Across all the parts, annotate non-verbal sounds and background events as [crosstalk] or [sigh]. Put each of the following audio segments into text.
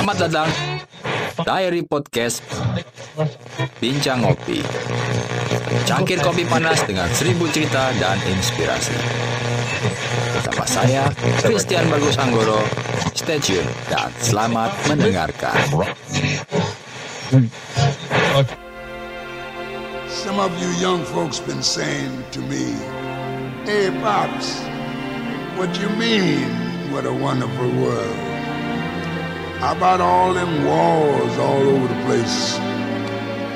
Selamat datang. Diary Podcast Bincang Ngopi. Cangkir kopi panas dengan seribu cerita dan inspirasi. Bersama saya, Christian Bagus Anggoro. Stay tune dan selamat mendengarkan. Some of you young folks been saying to me, Hey, Pops, what you mean? What a wonderful world. How about all them wars all over the place?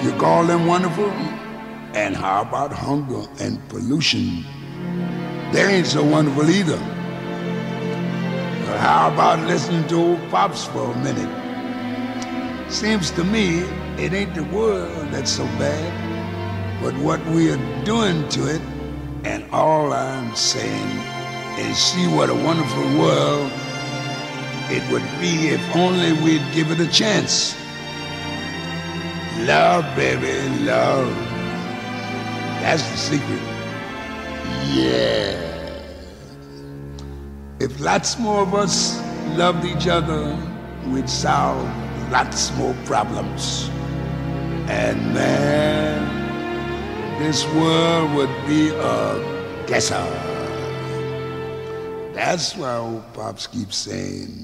You call them wonderful? And how about hunger and pollution? They ain't so wonderful either. But how about listening to old Pops for a minute? Seems to me it ain't the world that's so bad, but what we are doing to it. And all I'm saying is see what a wonderful world it would be if only we'd give it a chance. Love, baby, love. That's the secret. Yeah. If lots more of us loved each other, we'd solve lots more problems. And man, this world would be a guesser. That's why old Pops keeps saying,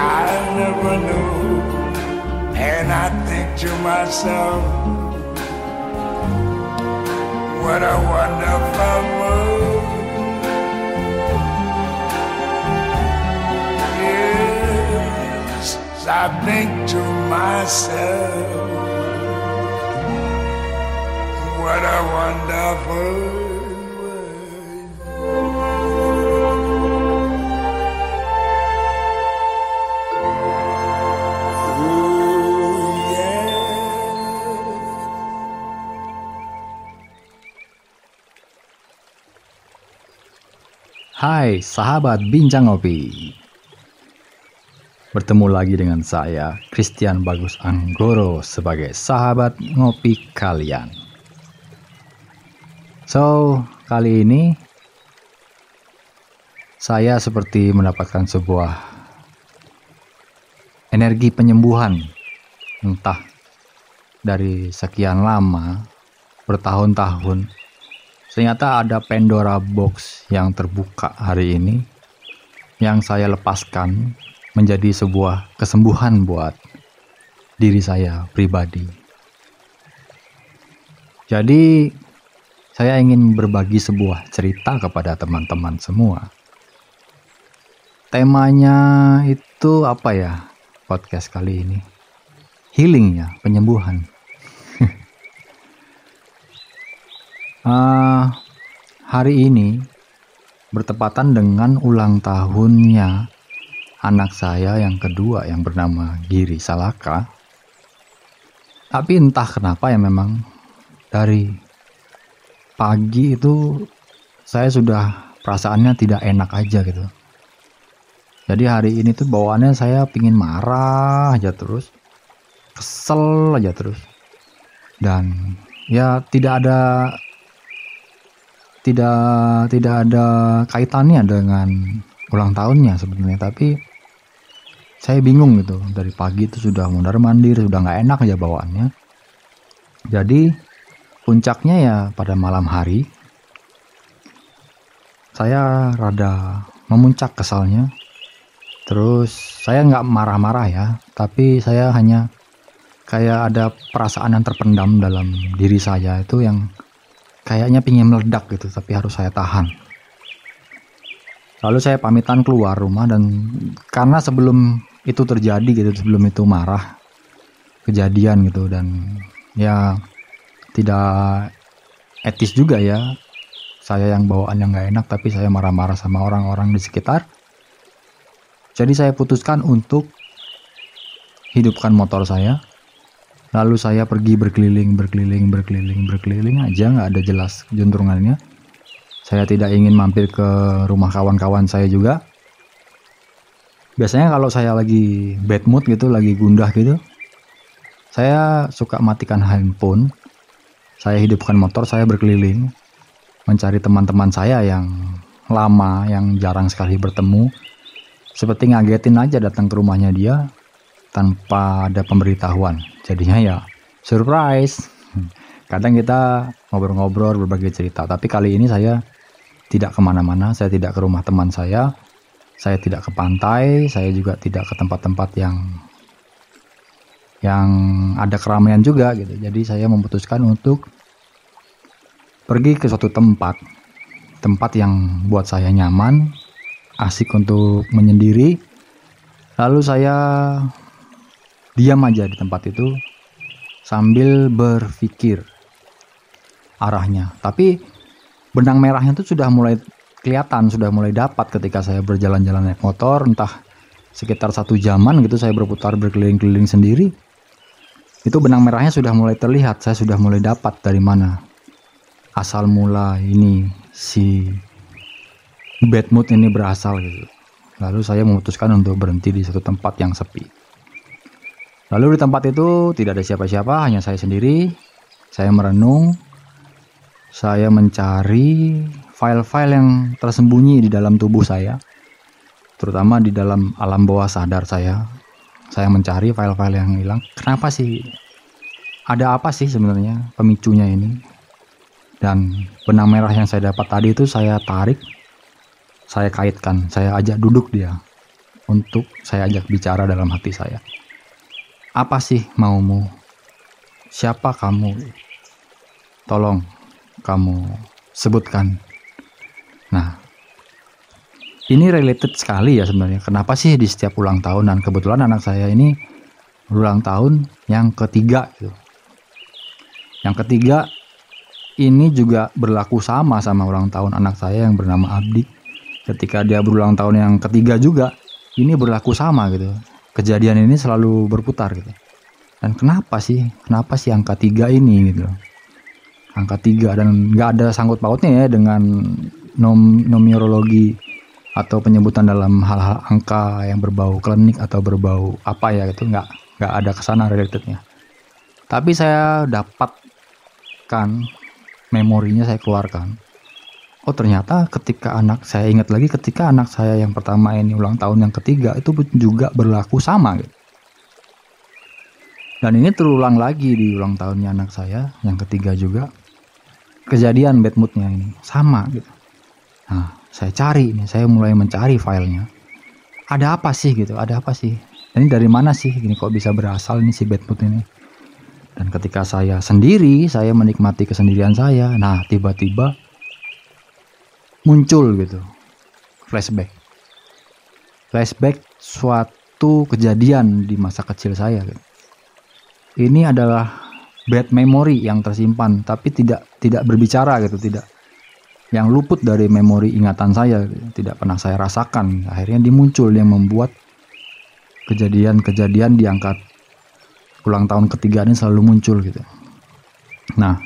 I never knew. And I think to myself, what a wonderful world. Yes, I think to myself, what a wonderful Hai sahabat Bincang Ngopi. Bertemu lagi dengan saya Christian Bagus Anggoro sebagai sahabat ngopi kalian. So, kali ini saya seperti mendapatkan sebuah energi penyembuhan entah dari sekian lama bertahun-tahun ternyata ada Pandora box yang terbuka hari ini yang saya lepaskan menjadi sebuah kesembuhan buat diri saya pribadi. Jadi saya ingin berbagi sebuah cerita kepada teman-teman semua. Temanya itu apa ya podcast kali ini? Healing ya, penyembuhan. Ah, hari ini bertepatan dengan ulang tahunnya anak saya yang kedua yang bernama Giri Salaka. Tapi entah kenapa ya memang dari pagi itu saya sudah perasaannya tidak enak aja gitu. Jadi hari ini tuh bawaannya saya pingin marah aja terus, kesel aja terus, dan ya tidak ada tidak tidak ada kaitannya dengan ulang tahunnya sebenarnya. Tapi saya bingung gitu. Dari pagi itu sudah mundar mandir sudah nggak enak aja bawaannya. Jadi puncaknya ya pada malam hari saya rada memuncak kesalnya. Terus saya nggak marah-marah ya. Tapi saya hanya kayak ada perasaan yang terpendam dalam diri saya itu yang kayaknya pingin meledak gitu tapi harus saya tahan. Lalu saya pamitan keluar rumah dan karena sebelum itu terjadi gitu sebelum itu marah kejadian gitu dan ya tidak etis juga ya. Saya yang bawaan yang nggak enak tapi saya marah-marah sama orang-orang di sekitar. Jadi saya putuskan untuk hidupkan motor saya Lalu saya pergi berkeliling, berkeliling, berkeliling, berkeliling aja nggak ada jelas juntrungannya. Saya tidak ingin mampir ke rumah kawan-kawan saya juga. Biasanya kalau saya lagi bad mood gitu, lagi gundah gitu, saya suka matikan handphone. Saya hidupkan motor, saya berkeliling, mencari teman-teman saya yang lama, yang jarang sekali bertemu. Seperti ngagetin aja datang ke rumahnya dia, tanpa ada pemberitahuan. Jadinya ya surprise. Kadang kita ngobrol-ngobrol berbagai cerita, tapi kali ini saya tidak ke mana-mana, saya tidak ke rumah teman saya, saya tidak ke pantai, saya juga tidak ke tempat-tempat yang yang ada keramaian juga gitu. Jadi saya memutuskan untuk pergi ke suatu tempat, tempat yang buat saya nyaman, asik untuk menyendiri. Lalu saya diam aja di tempat itu sambil berpikir arahnya. Tapi benang merahnya itu sudah mulai kelihatan, sudah mulai dapat ketika saya berjalan-jalan naik motor, entah sekitar satu jaman gitu saya berputar berkeliling-keliling sendiri. Itu benang merahnya sudah mulai terlihat, saya sudah mulai dapat dari mana asal mula ini si bad mood ini berasal gitu. Lalu saya memutuskan untuk berhenti di satu tempat yang sepi. Lalu di tempat itu tidak ada siapa-siapa, hanya saya sendiri. Saya merenung, saya mencari file-file yang tersembunyi di dalam tubuh saya, terutama di dalam alam bawah sadar saya. Saya mencari file-file yang hilang. Kenapa sih? Ada apa sih sebenarnya pemicunya ini? Dan benang merah yang saya dapat tadi itu saya tarik, saya kaitkan, saya ajak duduk dia untuk saya ajak bicara dalam hati saya. Apa sih maumu? Siapa kamu? Tolong kamu sebutkan. Nah, ini related sekali ya sebenarnya. Kenapa sih di setiap ulang tahun dan kebetulan anak saya ini ulang tahun yang ketiga gitu. Yang ketiga ini juga berlaku sama sama ulang tahun anak saya yang bernama Abdi. Ketika dia berulang tahun yang ketiga juga, ini berlaku sama gitu kejadian ini selalu berputar gitu. Dan kenapa sih? Kenapa sih angka tiga ini gitu? Angka tiga dan nggak ada sangkut pautnya ya dengan nom numerologi atau penyebutan dalam hal-hal angka yang berbau klinik atau berbau apa ya gitu. Nggak nggak ada ke sana relatednya. Tapi saya dapatkan memorinya saya keluarkan oh ternyata ketika anak saya ingat lagi ketika anak saya yang pertama ini ulang tahun yang ketiga itu juga berlaku sama gitu. Dan ini terulang lagi di ulang tahunnya anak saya yang ketiga juga kejadian bad moodnya ini sama gitu. Nah, saya cari ini, saya mulai mencari filenya. Ada apa sih gitu? Ada apa sih? Ini dari mana sih? Gini kok bisa berasal ini si bad mood ini? Dan ketika saya sendiri, saya menikmati kesendirian saya. Nah, tiba-tiba muncul gitu flashback flashback suatu kejadian di masa kecil saya gitu. ini adalah bad memory yang tersimpan tapi tidak tidak berbicara gitu tidak yang luput dari memori ingatan saya gitu. tidak pernah saya rasakan akhirnya dimuncul yang membuat kejadian-kejadian diangkat ulang tahun ketiga ini selalu muncul gitu nah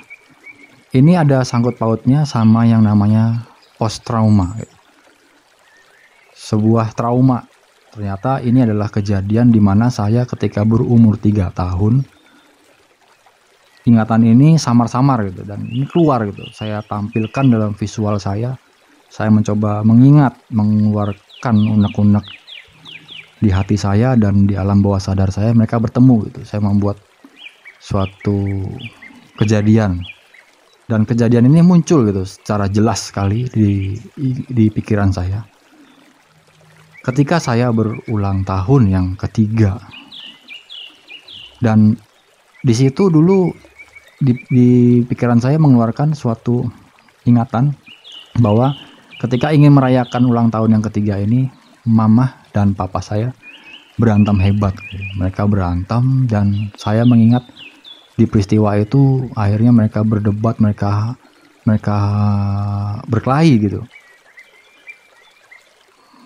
ini ada sangkut pautnya sama yang namanya post trauma. Sebuah trauma. Ternyata ini adalah kejadian di mana saya ketika berumur 3 tahun ingatan ini samar-samar gitu dan ini keluar gitu. Saya tampilkan dalam visual saya. Saya mencoba mengingat, mengeluarkan unek-unek di hati saya dan di alam bawah sadar saya mereka bertemu gitu. Saya membuat suatu kejadian dan kejadian ini muncul gitu secara jelas sekali di di pikiran saya. Ketika saya berulang tahun yang ketiga. Dan di situ dulu di, di pikiran saya mengeluarkan suatu ingatan bahwa ketika ingin merayakan ulang tahun yang ketiga ini mama dan papa saya berantem hebat. Mereka berantem dan saya mengingat di peristiwa itu akhirnya mereka berdebat mereka mereka berkelahi gitu.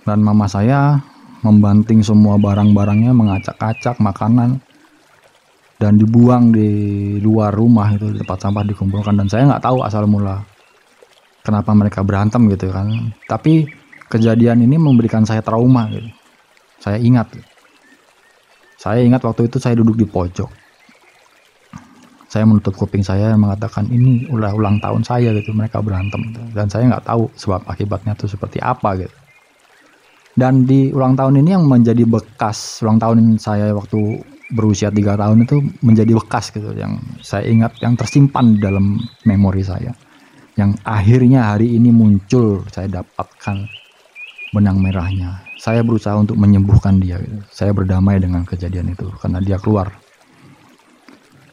Dan mama saya membanting semua barang-barangnya mengacak-acak makanan dan dibuang di luar rumah itu di tempat sampah dikumpulkan. Dan saya nggak tahu asal mula kenapa mereka berantem gitu kan. Tapi kejadian ini memberikan saya trauma gitu. Saya ingat. Saya ingat waktu itu saya duduk di pojok saya menutup kuping saya dan mengatakan ini ulah ulang tahun saya gitu. Mereka berantem. Gitu. dan saya nggak tahu sebab akibatnya itu seperti apa gitu. Dan di ulang tahun ini yang menjadi bekas ulang tahun saya waktu berusia tiga tahun itu menjadi bekas gitu. Yang saya ingat yang tersimpan dalam memori saya. Yang akhirnya hari ini muncul saya dapatkan benang merahnya. Saya berusaha untuk menyembuhkan dia gitu. saya berdamai dengan kejadian itu karena dia keluar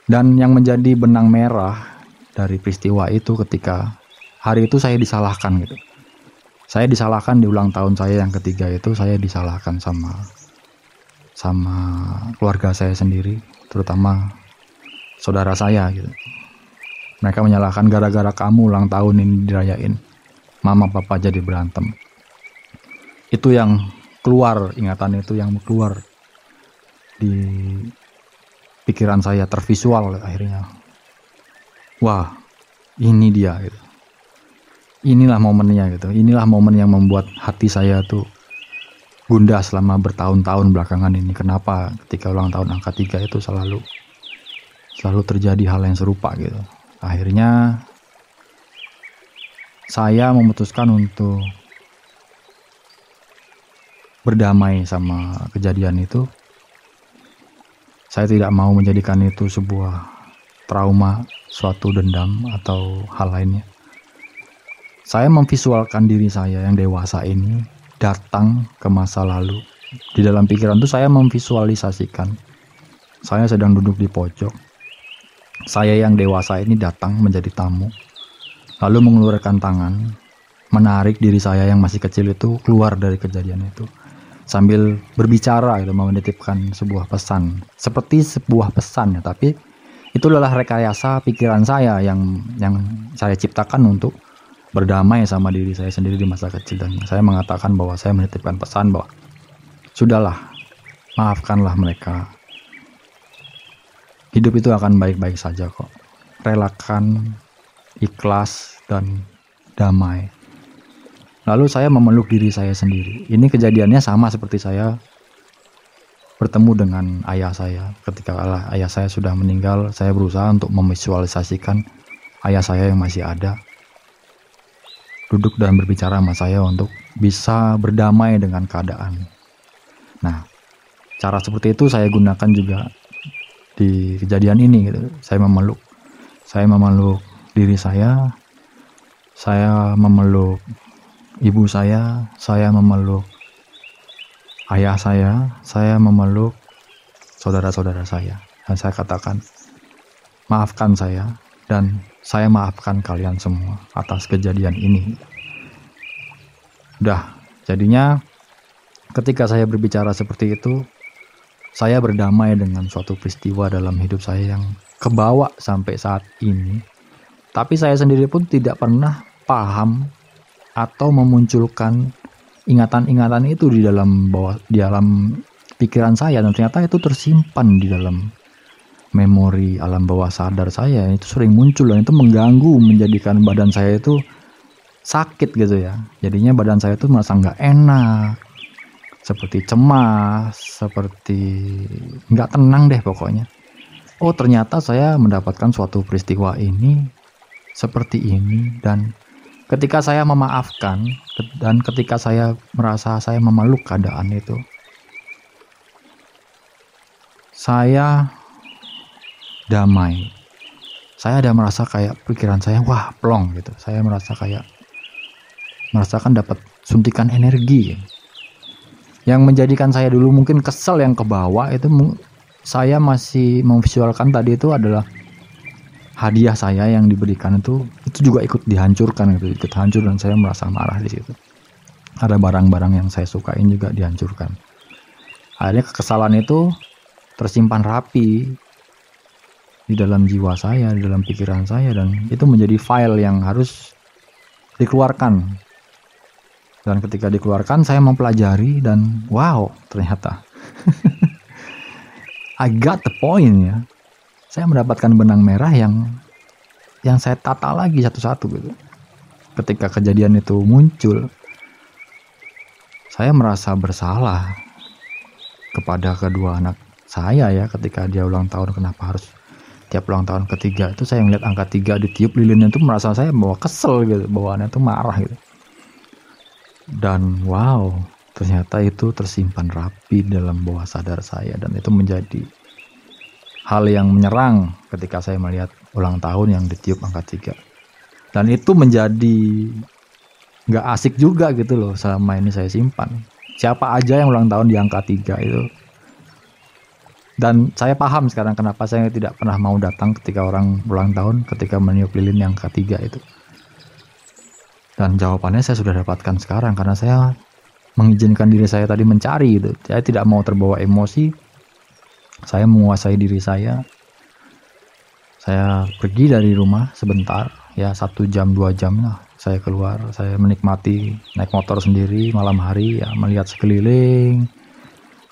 dan yang menjadi benang merah dari peristiwa itu ketika hari itu saya disalahkan gitu saya disalahkan di ulang tahun saya yang ketiga itu saya disalahkan sama sama keluarga saya sendiri, terutama saudara saya gitu. Mereka menyalahkan gara-gara kamu ulang tahun ini dirayain. Mama papa jadi berantem. Itu yang keluar ingatan itu yang keluar di pikiran saya tervisual akhirnya. Wah, ini dia gitu. Inilah momennya gitu. Inilah momen yang membuat hati saya tuh Bunda selama bertahun-tahun belakangan ini. Kenapa ketika ulang tahun angka 3 itu selalu selalu terjadi hal yang serupa gitu. Akhirnya saya memutuskan untuk berdamai sama kejadian itu. Saya tidak mau menjadikan itu sebuah trauma, suatu dendam atau hal lainnya. Saya memvisualkan diri saya yang dewasa ini datang ke masa lalu. Di dalam pikiran itu saya memvisualisasikan saya sedang duduk di pojok. Saya yang dewasa ini datang menjadi tamu. Lalu mengeluarkan tangan, menarik diri saya yang masih kecil itu keluar dari kejadian itu. Sambil berbicara gitu, menitipkan sebuah pesan. Seperti sebuah pesan ya, tapi itu adalah rekayasa pikiran saya yang yang saya ciptakan untuk berdamai sama diri saya sendiri di masa kecil. Dan saya mengatakan bahwa saya menitipkan pesan bahwa sudahlah maafkanlah mereka. Hidup itu akan baik-baik saja kok. Relakan ikhlas dan damai lalu saya memeluk diri saya sendiri ini kejadiannya sama seperti saya bertemu dengan ayah saya ketika ayah saya sudah meninggal saya berusaha untuk memvisualisasikan ayah saya yang masih ada duduk dan berbicara sama saya untuk bisa berdamai dengan keadaan. Nah, cara seperti itu saya gunakan juga di kejadian ini gitu. Saya memeluk saya memeluk diri saya, saya memeluk ibu saya, saya memeluk ayah saya, saya memeluk saudara-saudara saya. Dan saya katakan, maafkan saya dan saya maafkan kalian semua atas kejadian ini. Udah, jadinya ketika saya berbicara seperti itu, saya berdamai dengan suatu peristiwa dalam hidup saya yang kebawa sampai saat ini. Tapi saya sendiri pun tidak pernah paham atau memunculkan ingatan-ingatan itu di dalam bawah di dalam pikiran saya. Dan ternyata itu tersimpan di dalam memori alam bawah sadar saya. Itu sering muncul dan itu mengganggu menjadikan badan saya itu sakit gitu ya. Jadinya badan saya itu merasa nggak enak seperti cemas seperti nggak tenang deh pokoknya. Oh ternyata saya mendapatkan suatu peristiwa ini seperti ini dan ketika saya memaafkan dan ketika saya merasa saya memeluk keadaan itu saya damai. Saya ada merasa kayak pikiran saya wah plong gitu. Saya merasa kayak merasakan dapat suntikan energi. Yang menjadikan saya dulu mungkin kesel yang ke bawah itu saya masih memvisualkan tadi itu adalah hadiah saya yang diberikan itu itu juga ikut dihancurkan gitu ikut hancur dan saya merasa marah di situ ada barang-barang yang saya sukain juga dihancurkan akhirnya kekesalan itu tersimpan rapi di dalam jiwa saya, di dalam pikiran saya dan itu menjadi file yang harus dikeluarkan. Dan ketika dikeluarkan saya mempelajari dan wow, ternyata [laughs] I got the point ya. Saya mendapatkan benang merah yang yang saya tata lagi satu-satu gitu. Ketika kejadian itu muncul, saya merasa bersalah kepada kedua anak saya ya ketika dia ulang tahun kenapa harus tiap ulang tahun ketiga itu saya melihat angka tiga ditiup lilinnya itu merasa saya bawa kesel gitu bawaannya itu marah gitu dan wow ternyata itu tersimpan rapi dalam bawah sadar saya dan itu menjadi hal yang menyerang ketika saya melihat ulang tahun yang ditiup angka tiga dan itu menjadi nggak asik juga gitu loh selama ini saya simpan siapa aja yang ulang tahun di angka tiga itu dan saya paham sekarang kenapa saya tidak pernah mau datang ketika orang ulang tahun ketika meniup lilin yang ketiga itu. Dan jawabannya saya sudah dapatkan sekarang karena saya mengizinkan diri saya tadi mencari itu. Saya tidak mau terbawa emosi. Saya menguasai diri saya. Saya pergi dari rumah sebentar, ya satu jam dua jam lah. Saya keluar, saya menikmati naik motor sendiri malam hari, ya melihat sekeliling,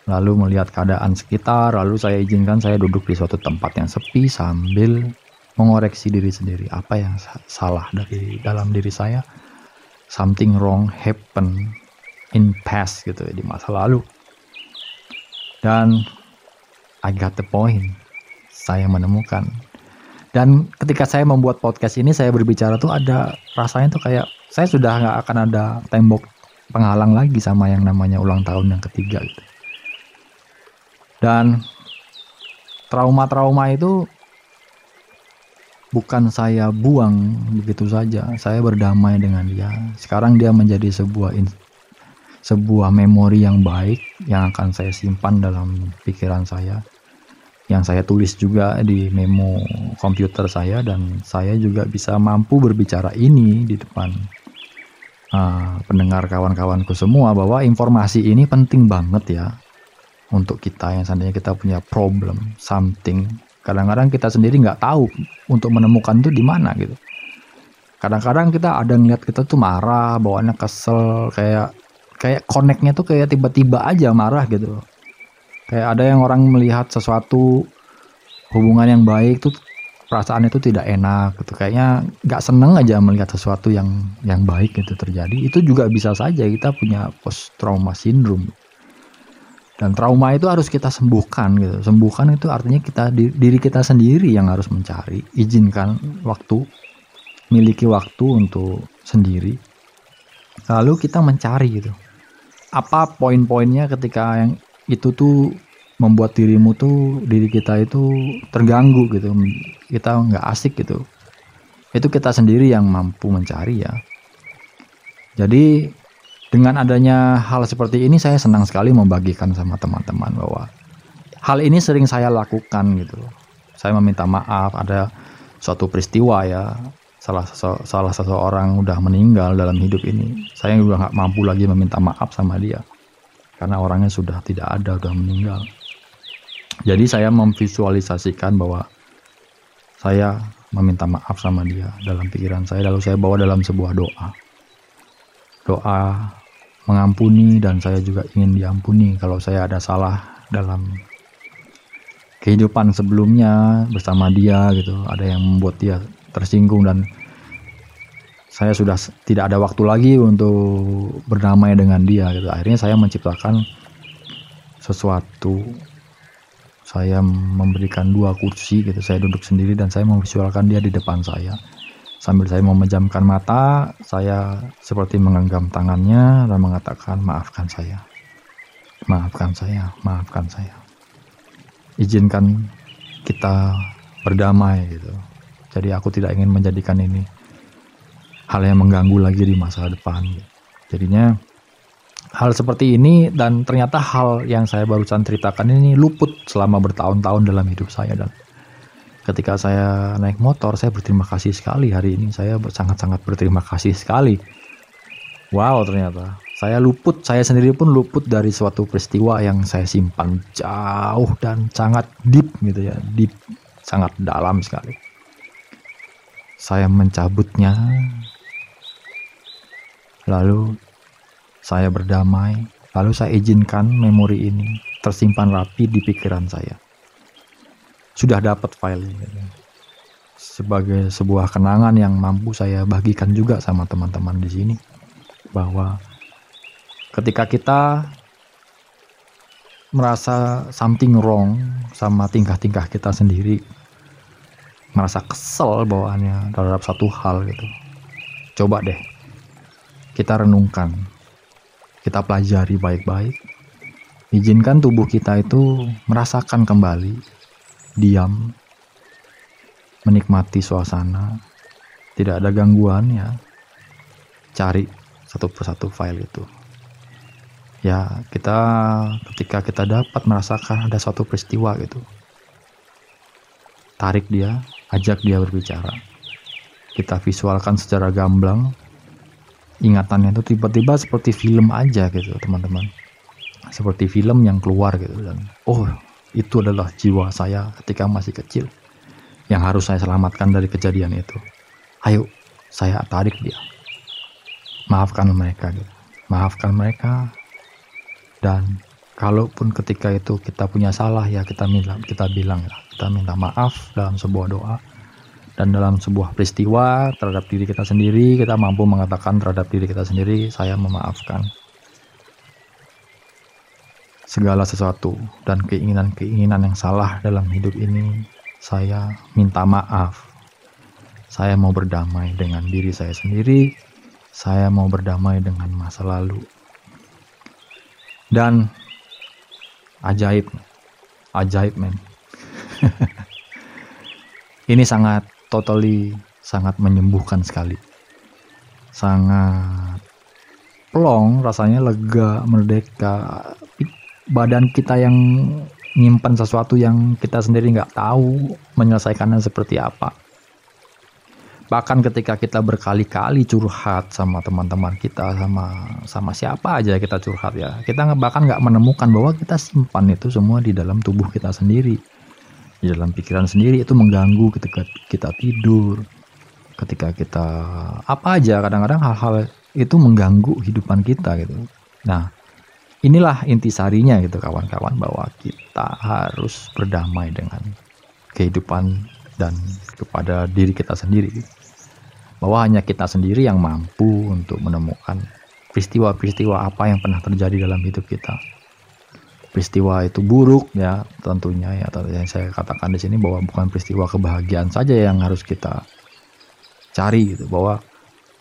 lalu melihat keadaan sekitar, lalu saya izinkan saya duduk di suatu tempat yang sepi sambil mengoreksi diri sendiri. Apa yang salah dari dalam diri saya? Something wrong happen in past gitu di masa lalu. Dan I got the point. Saya menemukan. Dan ketika saya membuat podcast ini, saya berbicara tuh ada rasanya tuh kayak saya sudah nggak akan ada tembok penghalang lagi sama yang namanya ulang tahun yang ketiga gitu dan trauma-trauma itu bukan saya buang begitu saja. Saya berdamai dengan dia. Sekarang dia menjadi sebuah sebuah memori yang baik yang akan saya simpan dalam pikiran saya. Yang saya tulis juga di memo komputer saya dan saya juga bisa mampu berbicara ini di depan uh, pendengar kawan-kawanku semua bahwa informasi ini penting banget ya untuk kita. Yang seandainya kita punya problem something kadang-kadang kita sendiri nggak tahu untuk menemukan itu di mana gitu. Kadang-kadang kita ada ngeliat kita tuh marah bawaannya kesel kayak kayak connectnya tuh kayak tiba-tiba aja marah gitu kayak ada yang orang melihat sesuatu hubungan yang baik tuh perasaan itu tidak enak gitu. Kayaknya nggak seneng aja melihat sesuatu yang yang baik itu terjadi. Itu juga bisa saja kita punya post trauma syndrome. Dan trauma itu harus kita sembuhkan gitu. Sembuhkan itu artinya kita diri kita sendiri yang harus mencari. Izinkan waktu miliki waktu untuk sendiri. Lalu kita mencari gitu. Apa poin-poinnya ketika yang itu tuh membuat dirimu tuh diri kita itu terganggu gitu. Kita nggak asik gitu. Itu kita sendiri yang mampu mencari ya. Jadi dengan adanya hal seperti ini saya senang sekali membagikan sama teman-teman bahwa hal ini sering saya lakukan gitu. Saya meminta maaf ada suatu peristiwa ya. Salah salah seseorang udah meninggal dalam hidup ini. Saya juga nggak mampu lagi meminta maaf sama dia karena orangnya sudah tidak ada udah meninggal. Jadi saya memvisualisasikan bahwa saya meminta maaf sama dia dalam pikiran saya lalu saya bawa dalam sebuah doa. Doa mengampuni dan saya juga ingin diampuni kalau saya ada salah dalam kehidupan sebelumnya bersama dia gitu ada yang membuat dia tersinggung dan saya sudah tidak ada waktu lagi untuk berdamai dengan dia gitu. Akhirnya saya menciptakan sesuatu. Saya memberikan dua kursi gitu. Saya duduk sendiri dan saya memvisualkan dia di depan saya. Sambil saya memejamkan mata saya seperti menggenggam tangannya dan mengatakan maafkan saya. Maafkan saya. Maafkan saya. Izinkan kita berdamai gitu. Jadi aku tidak ingin menjadikan ini hal yang mengganggu lagi di masa depan. Jadinya hal seperti ini dan ternyata hal yang saya barusan ceritakan ini luput selama bertahun-tahun dalam hidup saya dan ketika saya naik motor saya berterima kasih sekali hari ini saya sangat-sangat berterima kasih sekali. Wow ternyata saya luput, saya sendiri pun luput dari suatu peristiwa yang saya simpan jauh dan sangat deep gitu ya, deep, sangat dalam sekali. Saya mencabutnya, lalu saya berdamai, lalu saya izinkan memori ini tersimpan rapi di pikiran saya. Sudah dapat file ini. Sebagai sebuah kenangan yang mampu saya bagikan juga sama teman-teman di sini bahwa ketika kita merasa something wrong sama tingkah-tingkah kita sendiri merasa kesel bawaannya terhadap satu hal gitu coba deh kita renungkan kita pelajari baik-baik. Izinkan tubuh kita itu merasakan kembali diam menikmati suasana. Tidak ada gangguan ya. Cari satu persatu file itu. Ya kita ketika kita dapat merasakan ada suatu peristiwa gitu tarik dia ajak dia berbicara. Kita visualkan secara gamblang ingatannya itu tiba-tiba seperti film aja gitu teman-teman. Seperti film yang keluar gitu dan oh itu adalah jiwa saya ketika masih kecil yang harus saya selamatkan dari kejadian itu. Ayo saya tarik dia. Maafkan mereka gitu. Maafkan mereka. Dan kalaupun ketika itu kita punya salah ya kita minta kita bilang ya kita minta maaf dalam sebuah doa dan dalam sebuah peristiwa terhadap diri kita sendiri kita mampu mengatakan terhadap diri kita sendiri saya memaafkan segala sesuatu dan keinginan-keinginan yang salah dalam hidup ini. Saya minta maaf. Saya mau berdamai dengan diri saya sendiri. Saya mau berdamai dengan masa lalu. Dan ajaib ajaib men. [laughs] Ini sangat totally sangat menyembuhkan sekali. Sangat plong rasanya lega merdeka. Badan kita yang nyimpan sesuatu yang kita sendiri nggak tahu menyelesaikannya seperti apa. Bahkan ketika kita berkali-kali curhat sama teman-teman kita sama sama siapa aja kita curhat ya kita bahkan nggak menemukan bahwa kita simpan itu semua di dalam tubuh kita sendiri di dalam pikiran sendiri itu mengganggu ketika kita tidur ketika kita apa aja kadang-kadang hal-hal itu mengganggu kehidupan kita gitu nah inilah intisarinya gitu kawan-kawan bahwa kita harus berdamai dengan kehidupan dan kepada diri kita sendiri bahwa hanya kita sendiri yang mampu untuk menemukan peristiwa-peristiwa apa yang pernah terjadi dalam hidup kita. Peristiwa itu buruk ya tentunya ya yang saya katakan di sini bahwa bukan peristiwa kebahagiaan saja yang harus kita cari gitu bahwa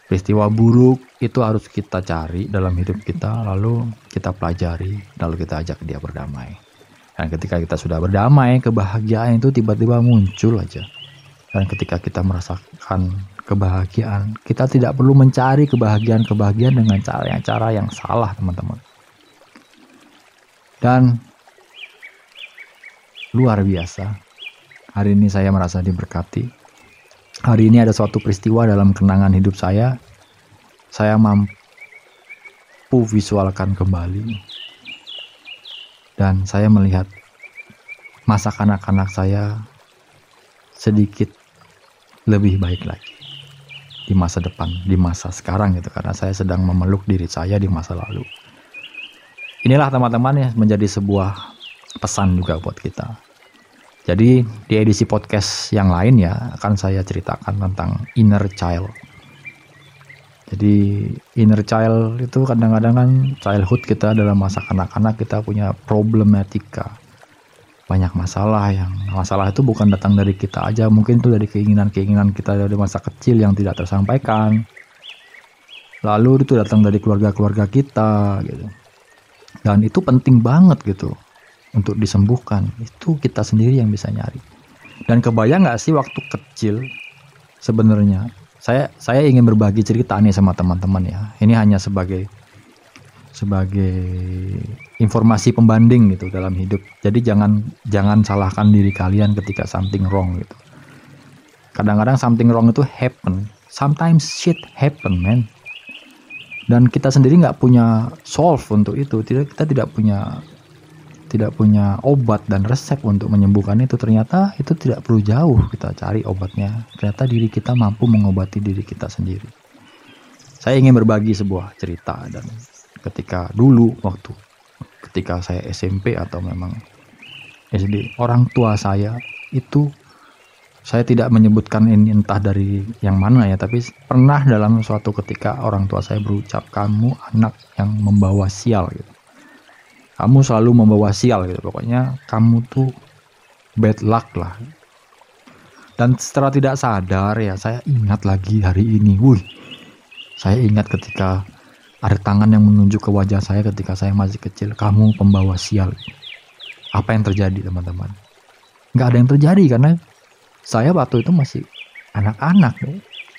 peristiwa buruk itu harus kita cari dalam hidup kita lalu kita pelajari lalu kita ajak dia berdamai. Dan ketika kita sudah berdamai, kebahagiaan itu tiba-tiba muncul aja. Dan ketika kita merasakan kebahagiaan. Kita tidak perlu mencari kebahagiaan-kebahagiaan dengan cara yang cara yang salah, teman-teman. Dan luar biasa. Hari ini saya merasa diberkati. Hari ini ada suatu peristiwa dalam kenangan hidup saya. Saya mampu visualkan kembali. Dan saya melihat masa kanak-kanak saya sedikit lebih baik lagi di masa depan, di masa sekarang gitu karena saya sedang memeluk diri saya di masa lalu. Inilah teman-teman ya menjadi sebuah pesan juga buat kita. Jadi di edisi podcast yang lain ya akan saya ceritakan tentang inner child. Jadi inner child itu kadang-kadang kan childhood kita dalam masa kanak-kanak kita punya problematika. Banyak masalah yang masalah itu bukan datang dari kita aja, mungkin itu dari keinginan-keinginan kita dari masa kecil yang tidak tersampaikan. Lalu itu datang dari keluarga-keluarga kita gitu. Dan itu penting banget gitu untuk disembuhkan. Itu kita sendiri yang bisa nyari. Dan kebayang nggak sih waktu kecil sebenarnya saya saya ingin berbagi cerita nih sama teman-teman ya. Ini hanya sebagai sebagai informasi pembanding gitu dalam hidup. Jadi jangan jangan salahkan diri kalian ketika something wrong gitu. Kadang-kadang something wrong itu happen. Sometimes shit happen man dan kita sendiri nggak punya solve untuk itu. Tidak kita tidak punya tidak punya obat dan resep untuk menyembuhkan itu. Ternyata itu tidak perlu jauh kita cari obatnya. Ternyata diri kita mampu mengobati diri kita sendiri. Saya ingin berbagi sebuah cerita dan ketika dulu waktu ketika saya SMP atau memang SD orang tua saya itu saya tidak menyebutkan ini entah dari yang mana ya tapi pernah dalam suatu ketika orang tua saya berucap kamu anak yang membawa sial gitu. Kamu selalu membawa sial gitu. Pokoknya kamu tuh bad luck lah. Dan setelah tidak sadar ya saya ingat lagi hari ini. Wih saya ingat ketika ada tangan yang menunjuk ke wajah saya ketika saya masih kecil kamu pembawa sial. Apa yang terjadi teman-teman? Nggak ada yang terjadi karena saya waktu itu masih anak-anak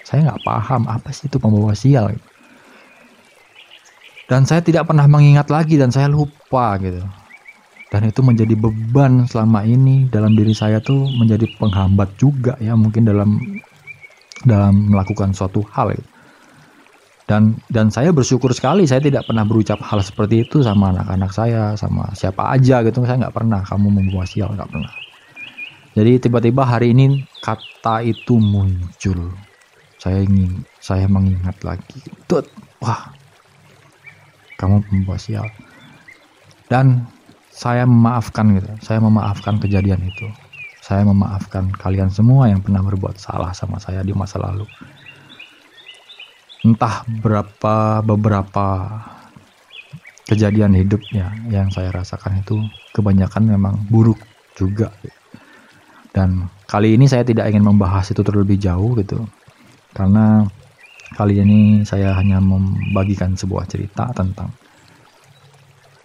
saya nggak paham apa sih itu pembawa sial dan saya tidak pernah mengingat lagi dan saya lupa gitu. Dan itu menjadi beban selama ini dalam diri saya tuh menjadi penghambat juga ya mungkin dalam dalam melakukan suatu hal gitu. dan dan saya bersyukur sekali saya tidak pernah berucap hal seperti itu sama anak-anak saya sama siapa aja gitu. Saya nggak pernah kamu membawa sial nggak pernah jadi tiba-tiba hari ini kata itu muncul. Saya ingin saya mengingat lagi. Tut, wah. Kamu pembawa sial. Dan saya memaafkan gitu. Saya memaafkan kejadian itu. Saya memaafkan kalian semua yang pernah berbuat salah sama saya di masa lalu. Entah berapa beberapa kejadian hidupnya yang saya rasakan itu kebanyakan memang buruk juga dan kali ini saya tidak ingin membahas itu terlebih jauh gitu karena Kali ini saya hanya membagikan sebuah cerita tentang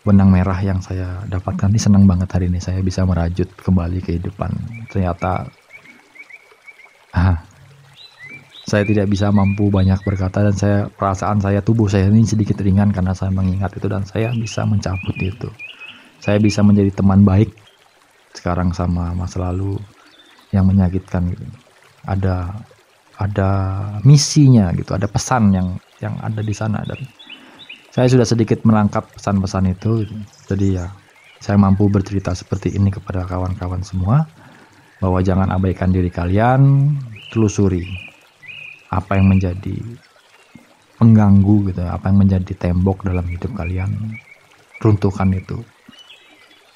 benang merah yang saya dapatkan. Ini senang banget hari ini saya bisa merajut kembali kehidupan. Ternyata [laughs] ah, saya tidak bisa mampu banyak berkata dan saya perasaan saya tubuh saya ini sedikit ringan karena saya mengingat itu dan saya bisa mencabut itu. Saya bisa menjadi teman baik sekarang sama masa lalu yang menyakitkan gitu. Ada ada misinya gitu, ada pesan yang yang ada di sana dan saya sudah sedikit menangkap pesan-pesan itu. Gitu. Jadi ya saya mampu bercerita seperti ini kepada kawan-kawan semua bahwa jangan abaikan diri kalian, telusuri apa yang menjadi pengganggu gitu, apa yang menjadi tembok dalam hidup kalian, runtuhkan itu.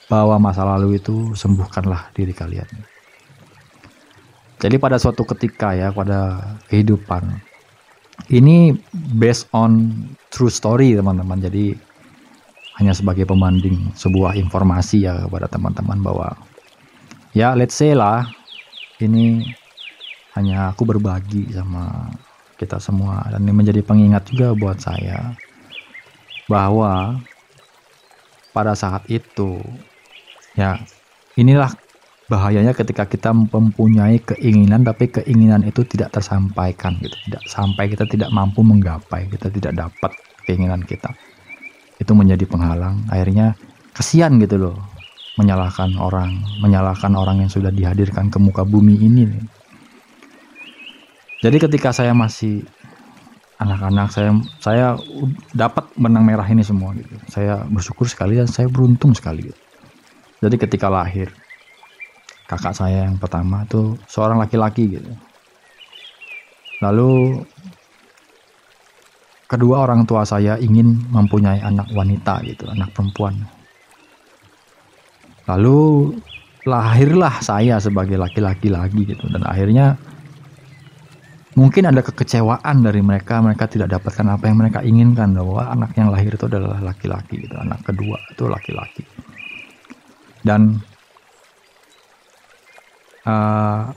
Bawa masa lalu itu sembuhkanlah diri kalian. Jadi pada suatu ketika ya pada kehidupan ini based on true story teman-teman. Jadi hanya sebagai pembanding sebuah informasi ya kepada teman-teman bahwa ya let's say lah ini hanya aku berbagi sama kita semua dan ini menjadi pengingat juga buat saya bahwa pada saat itu ya inilah bahayanya ketika kita mempunyai keinginan tapi keinginan itu tidak tersampaikan gitu. Tidak sampai kita tidak mampu menggapai kita tidak dapat keinginan kita. Itu menjadi penghalang. Akhirnya kesian gitu loh menyalahkan orang menyalahkan orang yang sudah dihadirkan ke muka bumi ini. Jadi ketika saya masih anak-anak saya saya dapat benang merah ini semua gitu. Saya bersyukur sekali dan saya beruntung sekali gitu. jadi ketika lahir kakak saya yang pertama itu seorang laki-laki gitu. Lalu kedua orang tua saya ingin mempunyai anak wanita gitu anak perempuan. Lalu lahirlah saya sebagai laki-laki lagi gitu dan akhirnya mungkin ada kekecewaan dari mereka mereka tidak dapatkan apa yang mereka inginkan bahwa anak yang lahir itu adalah laki-laki gitu anak kedua itu laki-laki. Dan uh,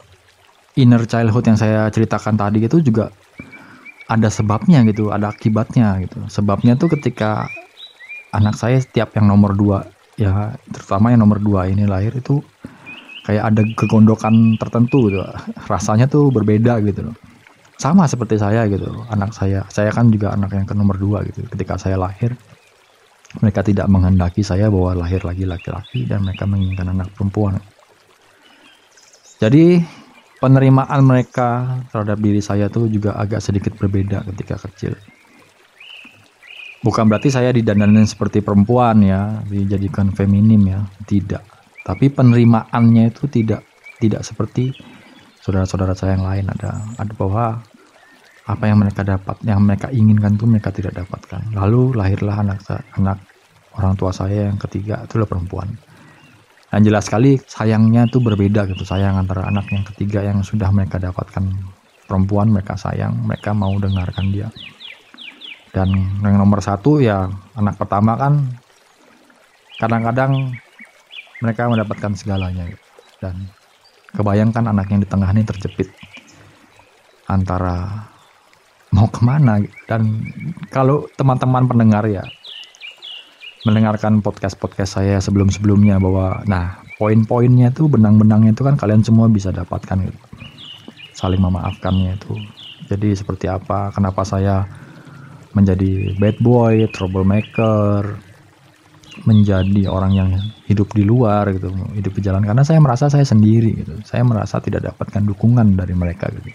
inner childhood yang saya ceritakan tadi itu juga ada sebabnya gitu ada akibatnya gitu. Sebabnya tuh ketika anak saya setiap yang nomor dua ya terutama yang nomor dua ini lahir itu kayak ada kegondokan tertentu gitu. Rasanya tuh berbeda gitu loh. Sama seperti saya gitu anak saya. Saya kan juga anak yang ke nomor dua gitu. Ketika saya lahir mereka tidak menghendaki saya bahwa lahir lagi laki-laki dan mereka menginginkan anak perempuan jadi penerimaan mereka terhadap diri saya tuh juga agak sedikit berbeda ketika kecil. Bukan berarti saya didandanin seperti perempuan ya dijadikan feminim ya tidak. Tapi penerimaannya itu tidak tidak seperti saudara-saudara saya yang lain. Ada ada bahwa apa yang mereka dapat yang mereka inginkan tuh mereka tidak dapatkan. Lalu lahirlah anak anak orang tua saya yang ketiga itu adalah perempuan dan jelas sekali sayangnya tuh berbeda gitu sayang antara anak yang ketiga yang sudah mereka dapatkan perempuan mereka sayang mereka mau dengarkan dia dan yang nomor satu ya anak pertama kan kadang-kadang mereka mendapatkan segalanya gitu. dan kebayangkan anak yang di tengah ini terjepit antara mau ke mana gitu. dan kalau teman-teman pendengar ya mendengarkan podcast-podcast saya sebelum-sebelumnya bahwa nah poin-poinnya tuh benang-benangnya itu kan kalian semua bisa dapatkan gitu. Saling memaafkannya itu. Jadi seperti apa? Kenapa saya menjadi bad boy, troublemaker, menjadi orang yang hidup di luar gitu, hidup di jalan? Karena saya merasa saya sendiri gitu. Saya merasa tidak dapatkan dukungan dari mereka gitu.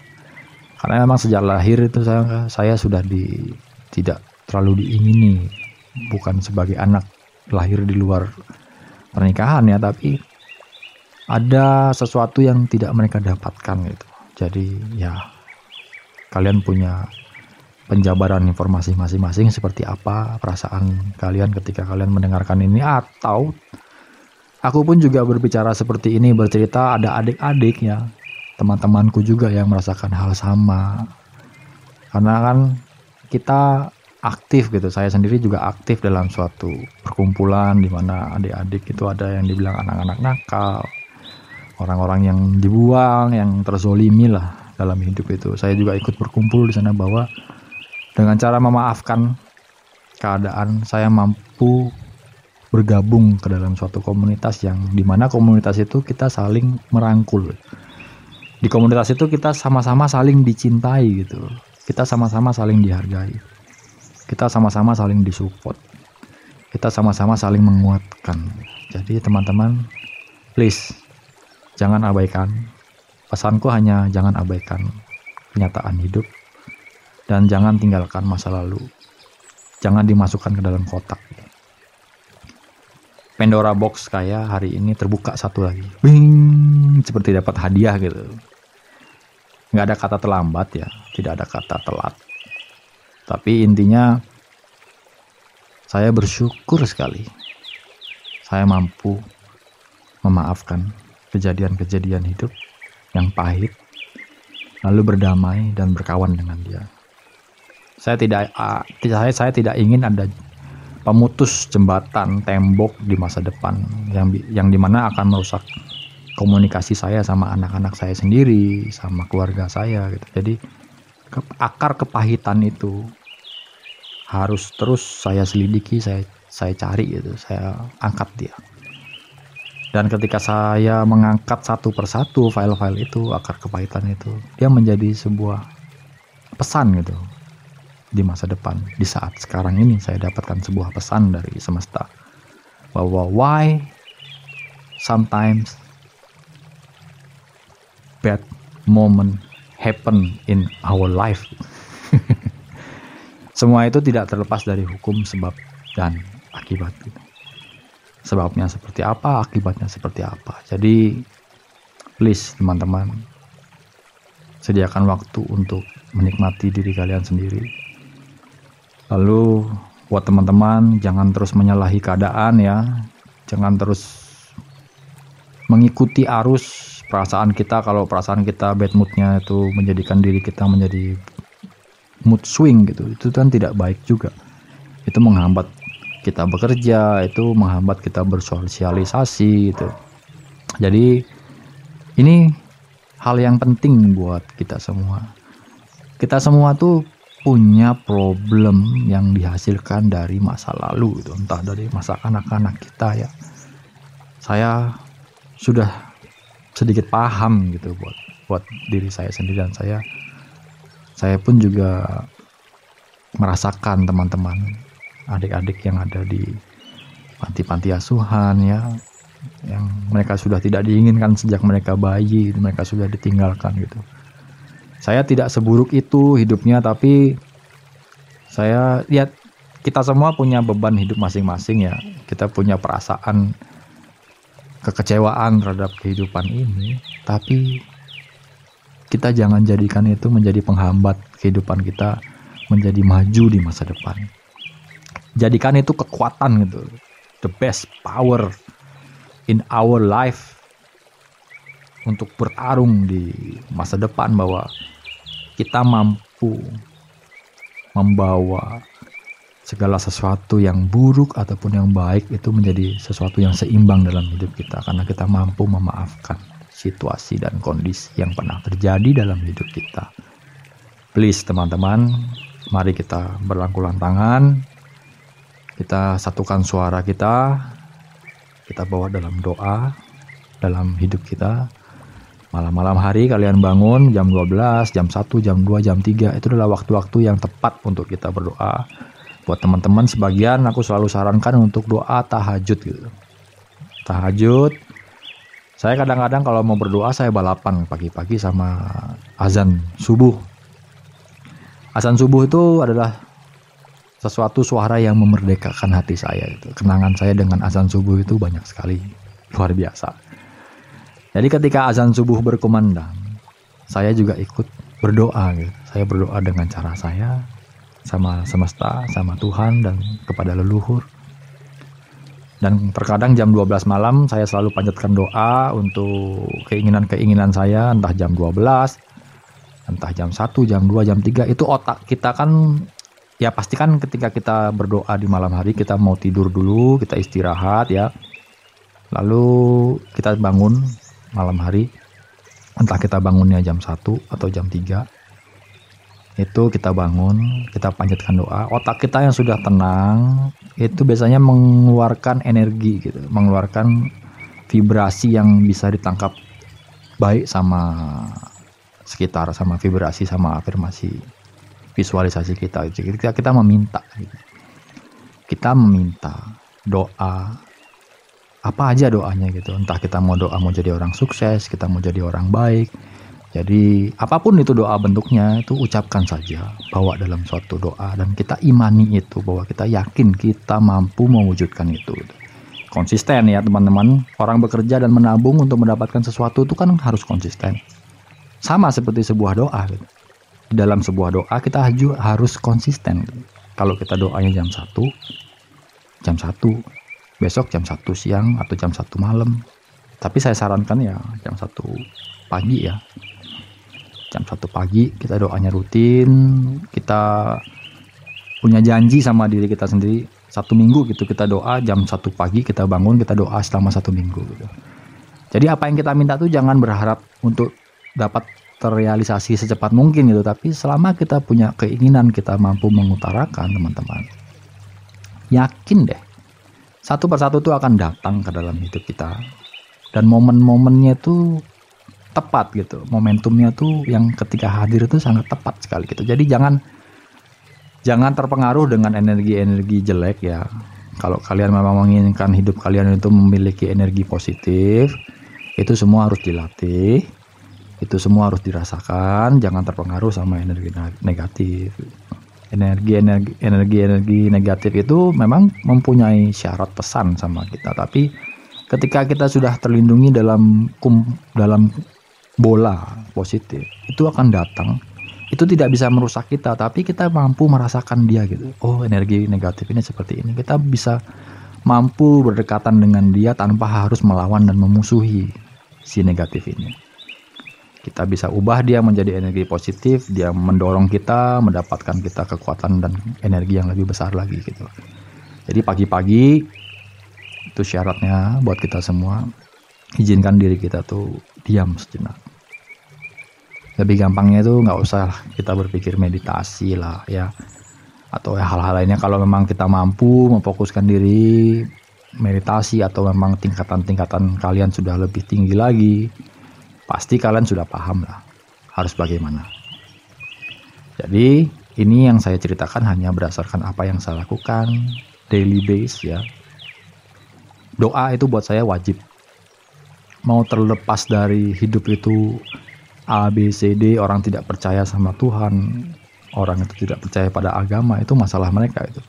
Karena memang sejak lahir itu saya saya sudah di tidak terlalu diingini bukan sebagai anak lahir di luar pernikahan ya, tapi ada sesuatu yang tidak mereka dapatkan gitu. Jadi ya kalian punya penjabaran informasi masing-masing seperti apa perasaan kalian ketika kalian mendengarkan ini atau aku pun juga berbicara seperti ini bercerita ada adik-adik ya teman-temanku juga yang merasakan hal sama karena kan kita aktif gitu saya sendiri juga aktif dalam suatu perkumpulan di mana adik-adik itu ada yang dibilang anak-anak nakal orang-orang yang dibuang yang terzolimi lah dalam hidup itu saya juga ikut berkumpul di sana bahwa dengan cara memaafkan keadaan, saya mampu bergabung ke dalam suatu komunitas yang di mana komunitas itu kita saling merangkul. Di komunitas itu kita sama-sama saling dicintai gitu. Kita sama-sama saling dihargai. Kita sama-sama saling disupport. Kita sama-sama saling menguatkan. Jadi teman-teman, please jangan abaikan. Pesanku hanya jangan abaikan kenyataan hidup dan jangan tinggalkan masa lalu. Jangan dimasukkan ke dalam kotak. Pandora box kayak hari ini terbuka satu lagi. Bing, seperti dapat hadiah gitu. Nggak ada kata terlambat ya, tidak ada kata telat. Tapi intinya saya bersyukur sekali. Saya mampu memaafkan kejadian-kejadian hidup yang pahit, lalu berdamai dan berkawan dengan dia. Saya tidak saya saya tidak ingin ada pemutus jembatan tembok di masa depan yang yang di mana akan merusak komunikasi saya sama anak-anak saya sendiri sama keluarga saya gitu jadi ke, akar kepahitan itu harus terus saya selidiki saya saya cari gitu saya angkat dia dan ketika saya mengangkat satu persatu file-file itu akar kepahitan itu dia menjadi sebuah pesan gitu di masa depan. Di saat sekarang ini saya dapatkan sebuah pesan dari semesta bahwa why sometimes bad moment happen in our life. [laughs] Semua itu tidak terlepas dari hukum sebab dan akibat. Sebabnya seperti apa, akibatnya seperti apa. Jadi please teman-teman sediakan waktu untuk menikmati diri kalian sendiri Lalu buat teman-teman jangan terus menyalahi keadaan ya. Jangan terus mengikuti arus perasaan kita kalau perasaan kita bad moodnya itu menjadikan diri kita menjadi mood swing gitu itu kan tidak baik juga. Itu menghambat kita bekerja itu menghambat kita bersosialisasi gitu. Jadi ini hal yang penting buat kita semua. Kita semua tuh punya problem yang dihasilkan dari masa lalu gitu. Entah dari masa anak-anak kita ya. Saya sudah sedikit paham gitu buat buat diri saya sendiri dan saya saya pun juga merasakan teman-teman adik-adik yang ada di panti-panti asuhan ya yang mereka sudah tidak diinginkan sejak mereka bayi mereka sudah ditinggalkan gitu. Saya tidak seburuk itu hidupnya tapi saya lihat kita semua punya beban hidup masing-masing ya. Kita punya perasaan kekecewaan terhadap kehidupan ini, tapi kita jangan jadikan itu menjadi penghambat kehidupan kita menjadi maju di masa depan. Jadikan itu kekuatan gitu, the best power in our life untuk bertarung di masa depan bahwa kita mampu membawa segala sesuatu yang buruk ataupun yang baik itu menjadi sesuatu yang seimbang dalam hidup kita karena kita mampu memaafkan situasi dan kondisi yang pernah terjadi dalam hidup kita. Please teman-teman, mari kita berlangkulan tangan, kita satukan suara kita, kita bawa dalam doa, dalam hidup kita. Malam-malam hari kalian bangun jam 12, jam 1, jam 2, jam 3 itu adalah waktu-waktu yang tepat untuk kita berdoa buat teman-teman sebagian aku selalu sarankan untuk doa tahajud gitu. Tahajud saya kadang-kadang kalau mau berdoa saya balapan pagi-pagi sama azan subuh. Azan subuh itu adalah sesuatu suara yang memerdekakan hati saya itu kenangan saya dengan azan subuh itu banyak sekali luar biasa. Jadi ketika azan subuh berkumandang saya juga ikut berdoa gitu. saya berdoa dengan cara saya sama semesta, sama Tuhan dan kepada leluhur. Dan terkadang jam 12 malam saya selalu panjatkan doa untuk keinginan-keinginan saya entah jam 12, entah jam 1, jam 2, jam 3 itu otak kita kan ya pasti kan ketika kita berdoa di malam hari kita mau tidur dulu, kita istirahat ya. Lalu kita bangun malam hari entah kita bangunnya jam 1 atau jam 3 itu kita bangun, kita panjatkan doa. Otak kita yang sudah tenang itu biasanya mengeluarkan energi gitu, mengeluarkan vibrasi yang bisa ditangkap baik sama sekitar sama vibrasi sama afirmasi visualisasi kita gitu. kita kita meminta gitu. kita meminta doa apa aja doanya gitu entah kita mau doa mau jadi orang sukses kita mau jadi orang baik jadi apa pun itu doa bentuknya itu ucapkan saja, bawa dalam suatu doa dan kita imani itu bahwa kita yakin kita mampu mewujudkan itu. Konsisten ya teman-teman. Orang bekerja dan menabung untuk mendapatkan sesuatu itu kan harus konsisten. Sama seperti sebuah doa. Gitu. Dalam sebuah doa kita harus konsisten. Kalau kita doanya jam 1, jam 1, besok jam 1 siang atau jam 1 malam. Tapi saya sarankan ya jam 1 pagi ya jam satu pagi kita doanya rutin kita punya janji sama diri kita sendiri. Satu minggu gitu kita doa jam satu pagi kita bangun kita doa selama satu minggu gitu. Jadi apa yang kita minta tuh jangan berharap untuk dapat terrealisasi secepat mungkin gitu tapi selama kita punya keinginan kita mampu mengutarakan teman-teman yakin deh satu persatu tuh akan datang ke dalam hidup kita. Dan momen-momennya tuh tepat gitu. Momentumnya tuh yang ketika hadir itu sangat tepat sekali gitu. Jadi jangan jangan terpengaruh dengan energi-energi jelek ya. Kalau kalian memang menginginkan hidup kalian itu memiliki energi positif itu semua harus dilatih itu semua harus dirasakan jangan terpengaruh sama energi negatif. Energi energi energi energi negatif itu memang mempunyai syarat pesan sama kita. Tapi ketika kita sudah terlindungi dalam kum dalam bola positif itu akan datang itu tidak bisa merusak kita tapi kita mampu merasakan dia gitu oh energi negatif ini seperti ini kita bisa mampu berdekatan dengan dia tanpa harus melawan dan memusuhi si negatif ini. Kita bisa ubah dia menjadi energi positif, dia mendorong kita, mendapatkan kita kekuatan dan energi yang lebih besar lagi gitu. Jadi pagi-pagi itu syaratnya buat kita semua izinkan diri kita tuh diam sejenak. Lebih gampangnya itu nggak usah kita berpikir meditasi lah ya atau hal-hal lainnya kalau memang kita mampu memfokuskan diri meditasi atau memang tingkatan-tingkatan kalian sudah lebih tinggi lagi pasti kalian sudah paham lah harus bagaimana. Jadi ini yang saya ceritakan hanya berdasarkan apa yang saya lakukan daily base ya. Doa itu buat saya wajib. Mau terlepas dari hidup itu A, B, C, D, orang tidak percaya sama Tuhan, orang itu tidak percaya pada agama, itu masalah mereka itu.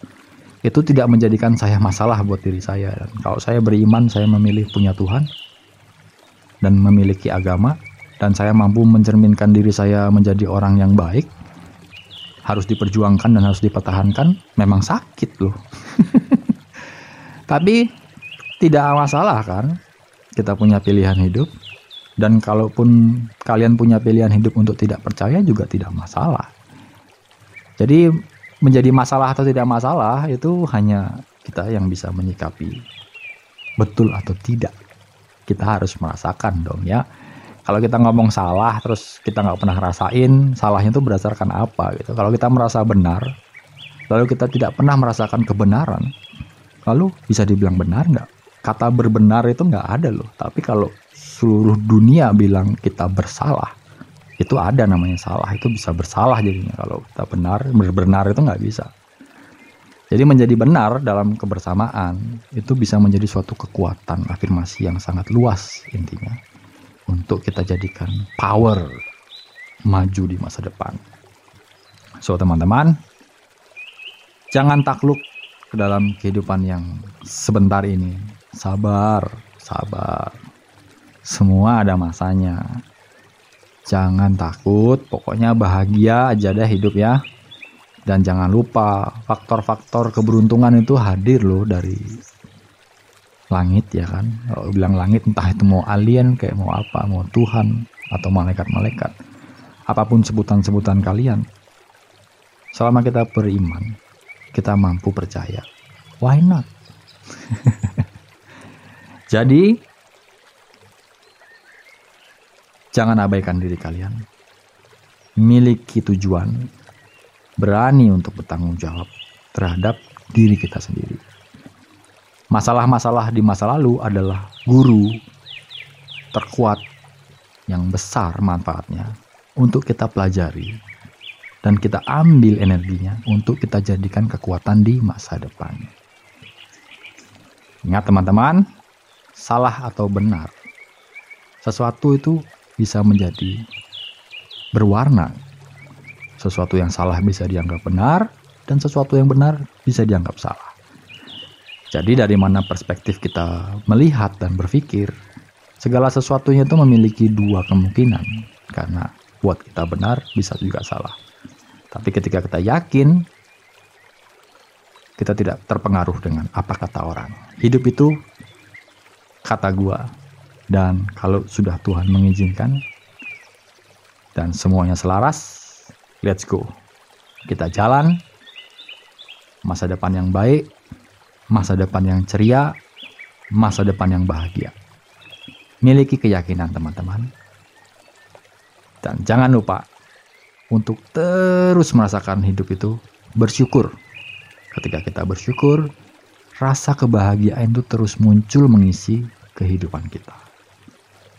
Itu tidak menjadikan saya masalah buat diri saya. Dan kalau saya beriman, saya memilih punya Tuhan, dan memiliki agama dan saya mampu mencerminkan diri saya menjadi orang yang baik harus diperjuangkan dan harus dipertahankan memang sakit loh [laughs] tapi tidak masalah kan kita punya pilihan hidup dan kalaupun kalian punya pilihan hidup untuk tidak percaya juga tidak masalah. Jadi menjadi masalah atau tidak masalah itu hanya kita yang bisa menyikapi betul atau tidak. Kita harus merasakan dong ya. Kalau kita ngomong salah terus kita nggak pernah rasain salahnya itu berdasarkan apa gitu. Kalau kita merasa benar lalu kita tidak pernah merasakan kebenaran lalu bisa dibilang benar nggak? Kata berbenar itu nggak ada loh. Tapi kalau seluruh dunia bilang kita bersalah itu ada namanya salah itu bisa bersalah jadinya kalau kita benar berbenar itu nggak bisa jadi menjadi benar dalam kebersamaan itu bisa menjadi suatu kekuatan afirmasi yang sangat luas intinya untuk kita jadikan power maju di masa depan. So teman-teman, jangan takluk ke dalam kehidupan yang sebentar ini. Sabar, sabar. Semua ada masanya. Jangan takut, pokoknya bahagia aja deh hidup ya. Dan jangan lupa faktor-faktor keberuntungan itu hadir loh dari langit ya kan. Kalau bilang langit entah itu mau alien kayak mau apa, mau Tuhan atau malaikat-malaikat. Apa pun sebutan-sebutan kalian. Selama kita beriman, kita mampu percaya. Why not? [laughs] Jadi jangan abaikan diri kalian. Miliki tujuan, berani untuk bertanggung jawab terhadap diri kita sendiri. Masalah-masalah di masa lalu adalah guru terkuat yang besar manfaatnya untuk kita pelajari dan kita ambil energinya untuk kita jadikan kekuatan di masa depan. Ingat teman-teman, salah atau benar, sesuatu itu bisa menjadi berwarna sesuatu yang salah bisa dianggap benar, dan sesuatu yang benar bisa dianggap salah. Jadi dari mana perspektif kita melihat dan berpikir, segala sesuatunya itu memiliki dua kemungkinan. Karena buat kita benar bisa juga salah. Tapi ketika kita yakin, kita tidak terpengaruh dengan apa kata orang. Hidup itu kata gua. Dan kalau sudah Tuhan mengizinkan dan semuanya selaras, Let's go. Kita jalan. Masa depan yang baik, masa depan yang ceria, masa depan yang bahagia. Miliki keyakinan teman-teman. Dan jangan lupa untuk terus merasakan hidup itu bersyukur. Ketika kita bersyukur, rasa kebahagiaan itu terus muncul mengisi kehidupan kita.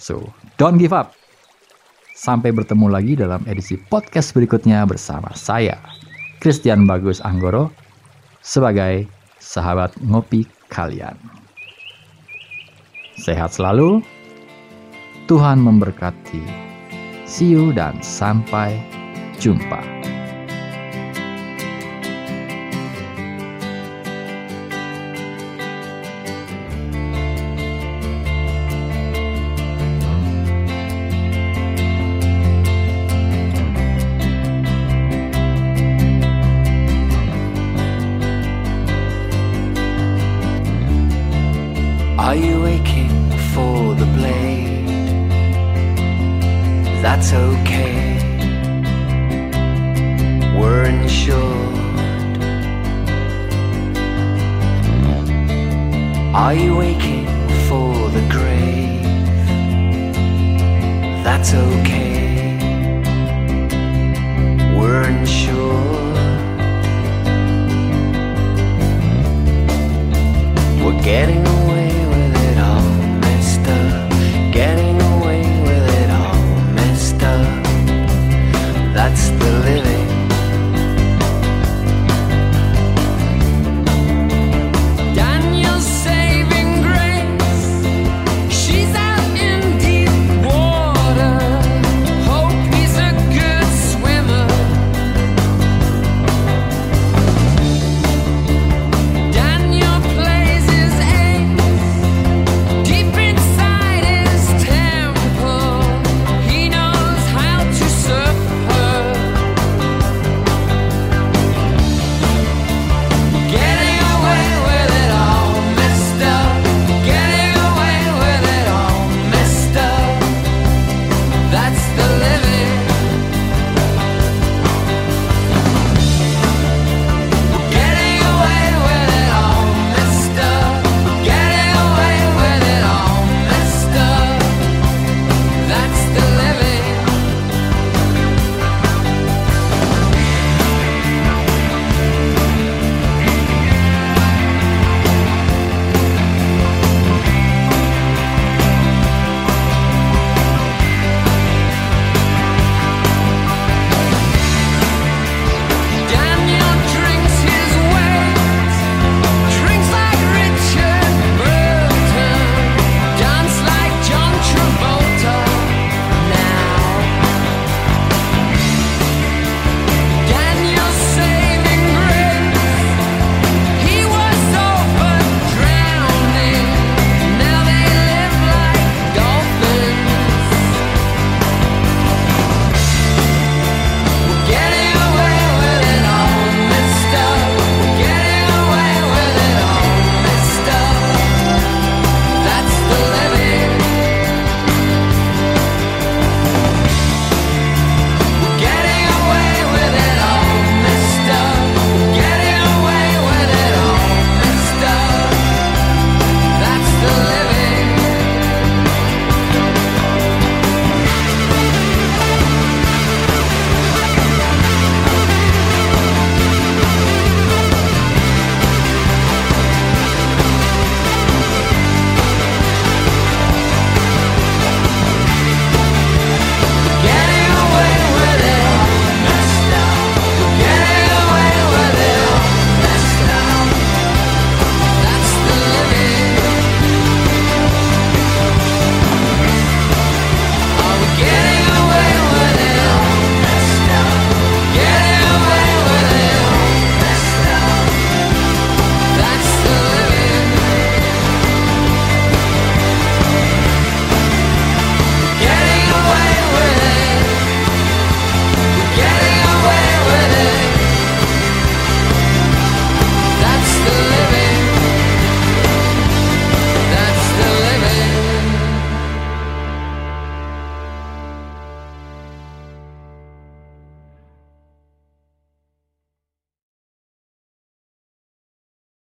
So, don't give up. Sampai bertemu lagi dalam edisi podcast berikutnya bersama saya, Christian Bagus Anggoro, sebagai sahabat ngopi kalian. Sehat selalu, Tuhan memberkati. See you dan sampai jumpa.